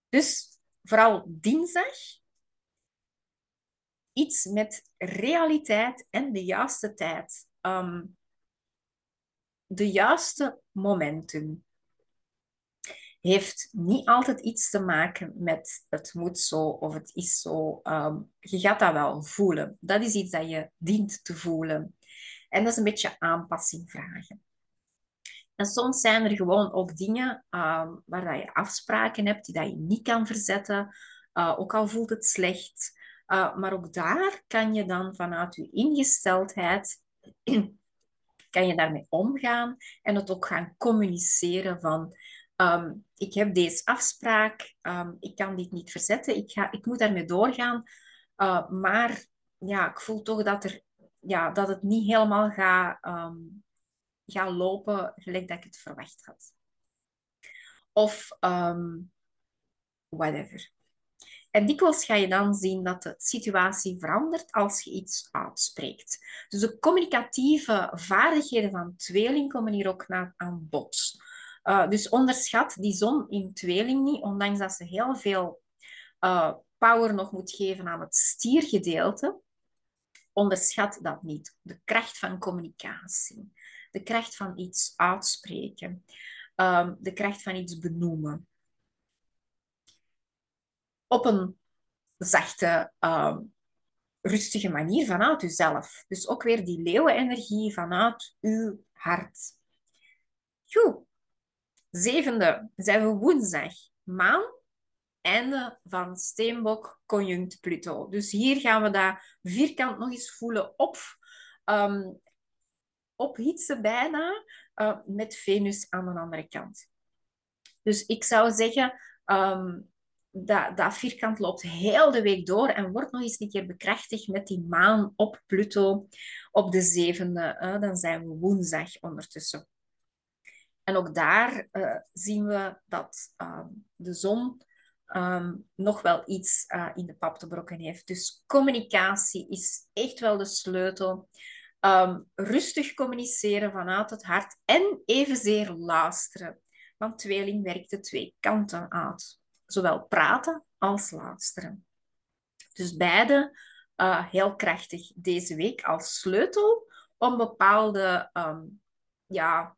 Dus vooral dinsdag iets met realiteit en de juiste tijd. Um, de juiste momentum heeft niet altijd iets te maken met het moet zo of het is zo. Ehm, je gaat dat wel voelen. Dat is iets dat je dient te voelen. En dat is een beetje aanpassing vragen. En soms zijn er gewoon ook dingen um, waar dat je afspraken hebt die dat je niet kan verzetten, uh, ook al voelt het slecht. Uh, maar ook daar kan je dan vanuit je ingesteldheid kan je daarmee omgaan en het ook gaan communiceren van Ehm, ik heb deze afspraak, um, ik kan dit niet verzetten, ik, ga, ik moet daarmee doorgaan. Uh, maar ja, ik voel toch dat, er, ja, dat het niet helemaal gaat, um, lopen gelijk dat ik het verwacht had. Of whatever. En dikwijls ga je dan zien dat de situatie verandert als je iets uitspreekt. Dus de communicatieve vaardigheden van tweeling komen hier ook aan bod. Uh, dus onderschat die zon in tweeling niet, ondanks dat ze heel veel uh, power nog moet geven aan het stiergedeelte. Onderschat dat niet. De kracht van communicatie, de kracht van iets uitspreken, um, de kracht van iets benoemen. Op een zachte, um, rustige manier vanuit uzelf. Dus ook weer die leeuwenenergie vanuit uw hart. Goed, Zevende zijn we woensdag. Maan, einde van Steenbok, conjunct Pluto. Dus hier gaan we dat vierkant nog eens voelen op, um, ophitsen bijna, uh, met Venus aan de andere kant. Dus ik zou zeggen, um, dat, dat vierkant loopt heel de week door en wordt nog eens een keer bekrachtigd met die maan op Pluto op de zevende. Uh, dan zijn we woensdag ondertussen. En ook daar uh, zien we dat uh, de zon um, nog wel iets uh, in de pap te brokken heeft. Dus communicatie is echt wel de sleutel. Um, rustig communiceren vanuit het hart en evenzeer luisteren. Want tweeling werkt de twee kanten uit. Zowel praten als luisteren. Dus beide heel krachtig deze week als sleutel om bepaalde um, ja,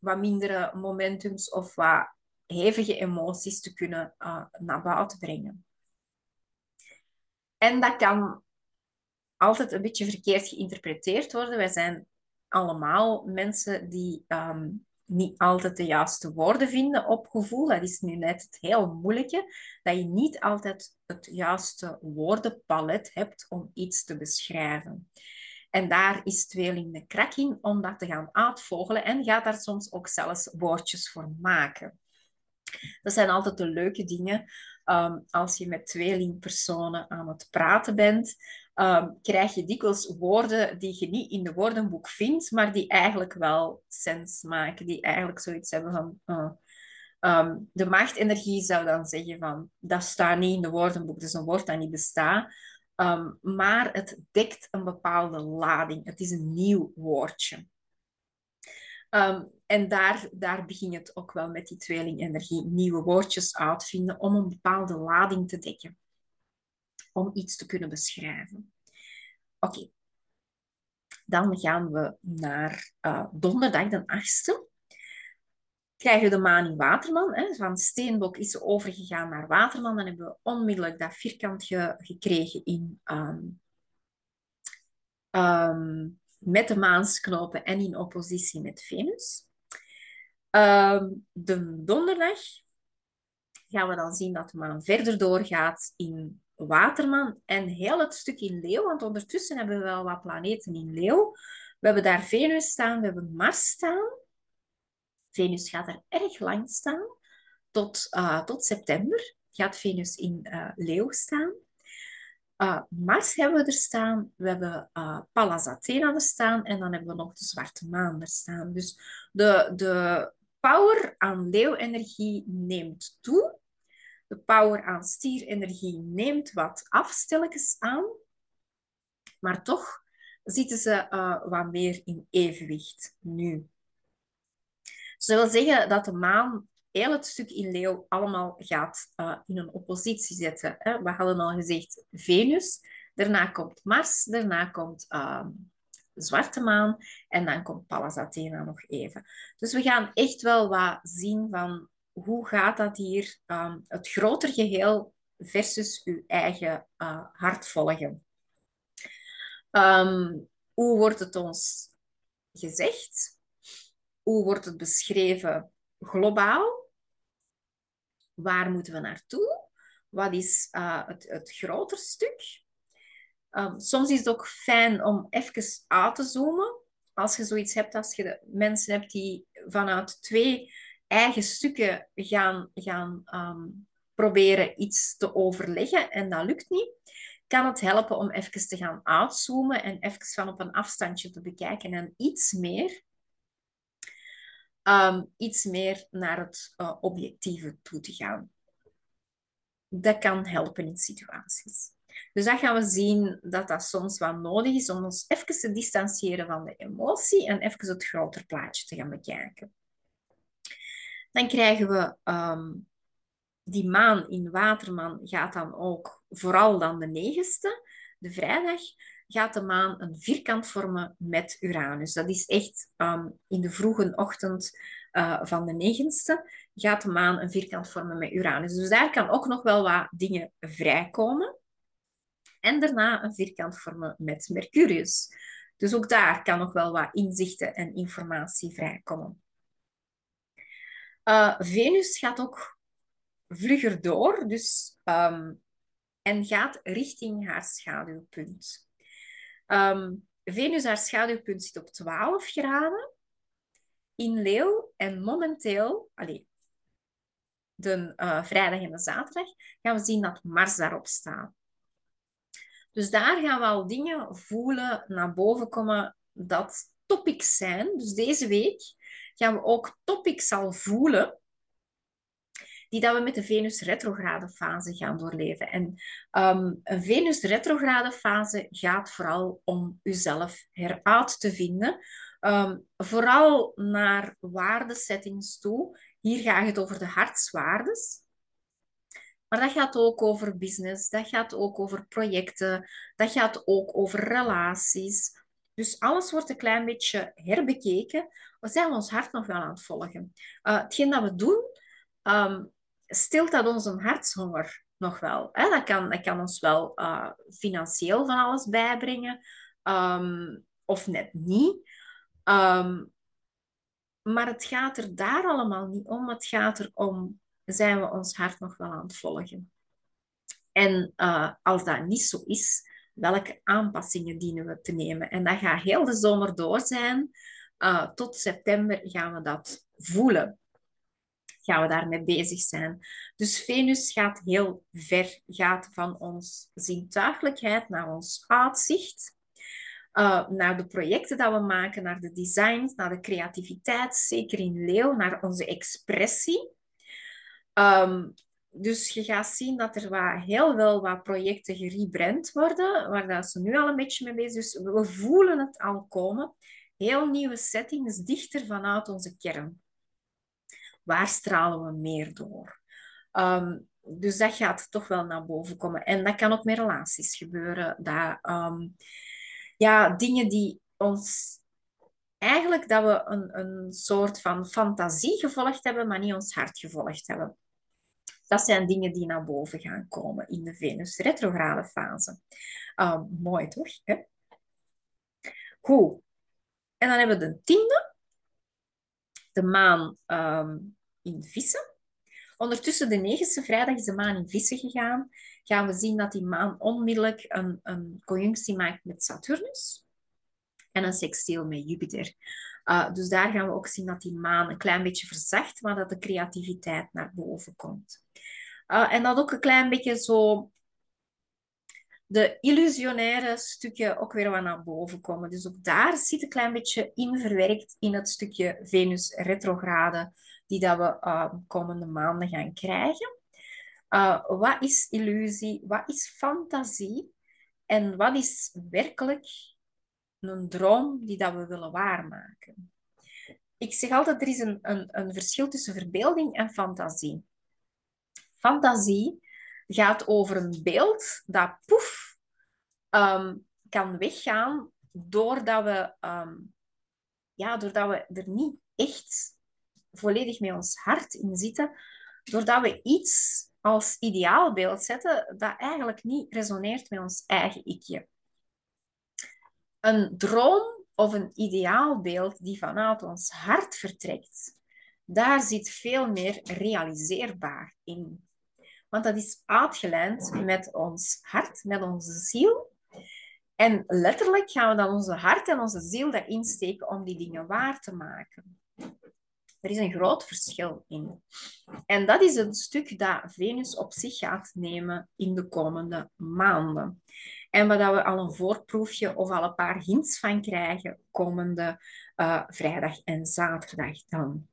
wat mindere momentums of wat hevige emoties te kunnen uh, naar buiten brengen. En dat kan altijd een beetje verkeerd geïnterpreteerd worden. Wij zijn allemaal mensen die um, niet altijd de juiste woorden vinden op gevoel. Dat is nu net het heel moeilijke, dat je niet altijd het juiste woordenpalet hebt om iets te beschrijven. En daar is tweeling de krak in om dat te gaan uitvogelen en gaat daar soms ook zelfs woordjes voor maken. Dat zijn altijd de leuke dingen um, als je met tweelingpersonen aan het praten bent. Um, krijg je dikwijls woorden die je niet in de woordenboek vindt, maar die eigenlijk wel sens maken, die eigenlijk zoiets hebben van... Uh, um, de machtenergie zou dan zeggen van, dat staat niet in de woordenboek, is een woord dat niet bestaat. Um, maar het dekt een bepaalde lading. Het is een nieuw woordje. Um, en daar, daar begint het ook wel met die tweelingenergie. Nieuwe woordjes uitvinden om een bepaalde lading te dekken. Om iets te kunnen beschrijven. Oké. Dan gaan we naar uh, donderdag de 8e. Krijgen we de maan in Waterman. Hè. Van Steenbok is ze overgegaan naar Waterman. Dan hebben we onmiddellijk dat vierkantje gekregen in... Um, um, met de maansknopen en in oppositie met Venus. Um, de donderdag gaan we dan zien dat de maan verder doorgaat in Waterman en heel het stuk in Leeuw, want ondertussen hebben we wel wat planeten in Leeuw. We hebben daar Venus staan, we hebben Mars staan. Venus gaat er erg lang staan, tot, uh, tot september gaat Venus in uh, Leeuw staan. Uh, Mars hebben we er staan, we hebben Pallas Athena er staan en dan hebben we nog de zwarte maan er staan. Dus de, de power aan leeuwenergie neemt toe. De power aan stierenergie neemt wat afstelletjes aan. Maar toch zitten ze wat meer in evenwicht nu. Ze wil zeggen dat de maan heel het stuk in Leeuw allemaal gaat uh, in een oppositie zetten. Hè. We hadden al gezegd Venus, daarna komt Mars, daarna komt uh, Zwarte Maan en dan komt Pallas Athena nog even. Dus we gaan echt wel wat zien van hoe gaat dat hier, um, het groter geheel versus uw eigen uh, hart volgen. Um, hoe wordt het ons gezegd? Hoe wordt het beschreven globaal? waar moeten we naartoe? Wat is uh, het, het groter stuk? Um, soms is het ook fijn om even uit te zoomen. Als je zoiets hebt, als je mensen hebt die vanuit twee eigen stukken gaan, gaan um, proberen iets te overleggen en dat lukt niet, kan het helpen om even te gaan uitzoomen en even van op een afstandje te bekijken en iets meer um, iets meer naar het uh, objectieve toe te gaan. Dat kan helpen in situaties. Dus dat gaan we zien dat dat soms wat nodig is om ons even te distancieren van de emotie en even het groter plaatje te gaan bekijken. Dan krijgen we um, die maan in Waterman gaat dan ook vooral dan de negenste, de vrijdag, gaat de maan een vierkant vormen met Uranus. Dat is echt um, in de vroege ochtend uh, van de negenste gaat de maan een vierkant vormen met Uranus. Dus daar kan ook nog wel wat dingen vrijkomen. En daarna een vierkant vormen met Mercurius. Dus ook daar kan nog wel wat inzichten en informatie vrijkomen. Uh, Venus gaat ook vlugger door, dus, um, en gaat richting haar schaduwpunt. Um, Venus, haar schaduwpunt, zit op 12 graden in Leeuw. En momenteel, allez, de uh, vrijdag en de zaterdag, gaan we zien dat Mars daarop staat. Dus daar gaan we al dingen voelen, naar boven komen, dat topics zijn. Dus deze week gaan we ook topics al voelen die dat we met de Venus-retrograde fase gaan doorleven. En um, een Venus-retrograde fase gaat vooral om uzelf heruit te vinden. Um, vooral naar waardesettings toe. Hier gaat het over de hartswaardes. Maar dat gaat ook over business, dat gaat ook over projecten, dat gaat ook over relaties. Dus alles wordt een klein beetje herbekeken. We zijn ons hart nog wel aan het volgen. Uh, hetgeen dat we doen, um, stilt dat ons een hartshonger nog wel. Hè? Dat, kan, dat kan ons wel uh, financieel van alles bijbrengen, um, of net niet. Um, maar het gaat er daar allemaal niet om. Het gaat er om, zijn we ons hart nog wel aan het volgen? En uh, als dat niet zo is, welke aanpassingen dienen we te nemen. En dat gaat heel de zomer door zijn. Uh, tot september gaan we dat voelen. Gaan we daarmee bezig zijn. Dus Venus gaat heel ver, gaat van ons zintuigelijkheid naar ons uitzicht. Uh, naar de projecten dat we maken, naar de designs, naar de creativiteit, zeker in Leo, naar onze expressie. Um, dus je gaat zien dat er wat, heel wel wat projecten gerebrand worden, waar dat ze nu al een beetje mee bezig zijn. Dus we voelen het al komen. Heel nieuwe settings, dichter vanuit onze kern. Waar stralen we meer door? Um, dus dat gaat toch wel naar boven komen. En dat kan ook met relaties gebeuren. Dat, um, ja, dingen die ons eigenlijk dat we een, een soort van fantasie gevolgd hebben, maar niet ons hart gevolgd hebben. Dat zijn dingen die naar boven gaan komen in de Venus-retrograde fase. Uh, mooi toch? Goed. En dan hebben we de tiende. De maan in vissen. Ondertussen, de negende vrijdag is de maan in vissen gegaan. Gaan we zien dat die maan onmiddellijk een, een conjunctie maakt met Saturnus. En een sextiel met Jupiter. Uh, dus daar gaan we ook zien dat die maan een klein beetje verzacht, maar dat de creativiteit naar boven komt. Uh, en dat ook een klein beetje zo de illusionaire stukken ook weer wat naar boven komen. Dus ook daar zit een klein beetje in verwerkt in het stukje Venus retrograde die dat we uh, komende maanden gaan krijgen. Uh, wat is illusie? Wat is fantasie? En wat is werkelijk een droom die dat we willen waarmaken? Ik zeg altijd, er is een, een, een verschil tussen verbeelding en fantasie. Fantasie gaat over een beeld dat poef um, kan weggaan doordat we, um, ja, doordat we er niet echt volledig met ons hart in zitten, doordat we iets als ideaalbeeld zetten dat eigenlijk niet resoneert met ons eigen ikje. Een droom of een ideaalbeeld die vanuit ons hart vertrekt, daar zit veel meer realiseerbaar in. Want dat is uitgelijnd met ons hart, met onze ziel. En letterlijk gaan we dan onze hart en onze ziel daarin steken om die dingen waar te maken. Er is een groot verschil in. En dat is een stuk dat Venus op zich gaat nemen in de komende maanden. En waar we al een voorproefje of al een paar hints van krijgen komende uh, vrijdag en zaterdag dan.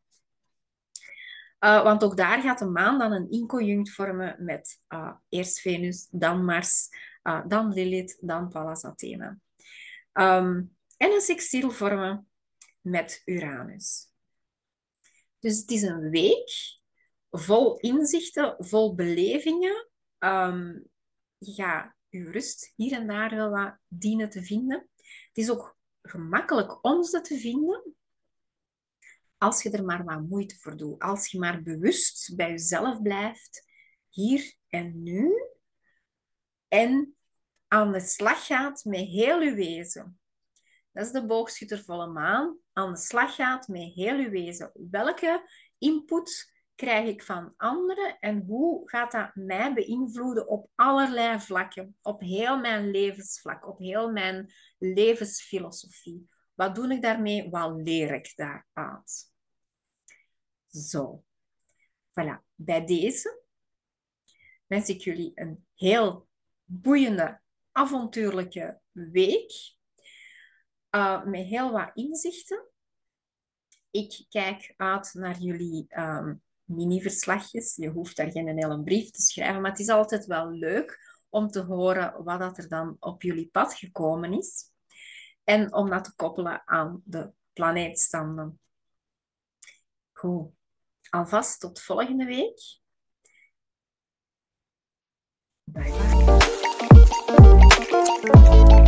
Uh, want ook daar gaat de maan dan een inconjunct vormen met uh, eerst Venus, dan Mars, dan Lilith, dan Pallas Athena. Um, en een sextiel vormen met Uranus. Dus het is een week vol inzichten, vol belevingen. Um, je gaat je rust hier en daar wel wat dienen te vinden. Het is ook gemakkelijk om ze te vinden, als je er maar wat moeite voor doet. Als je maar bewust bij jezelf blijft, hier en nu, en aan de slag gaat met heel je wezen. Dat is de boogschuttervolle maan. Aan de slag gaat met heel uw wezen. Welke input krijg ik van anderen en hoe gaat dat mij beïnvloeden op allerlei vlakken, op heel mijn levensvlak, op heel mijn levensfilosofie. Wat doe ik daarmee? Wat leer ik daaruit? Zo, voilà. Bij deze wens ik jullie een heel boeiende, avontuurlijke week. Eh, met heel wat inzichten. Ik kijk uit naar jullie um, mini-verslagjes. Je hoeft daar geen hele brief te schrijven, maar het is altijd wel leuk om te horen wat dat er dan op jullie pad gekomen is. En om dat te koppelen aan de planeetstanden. Goed. Alvast tot volgende week. Bye bye.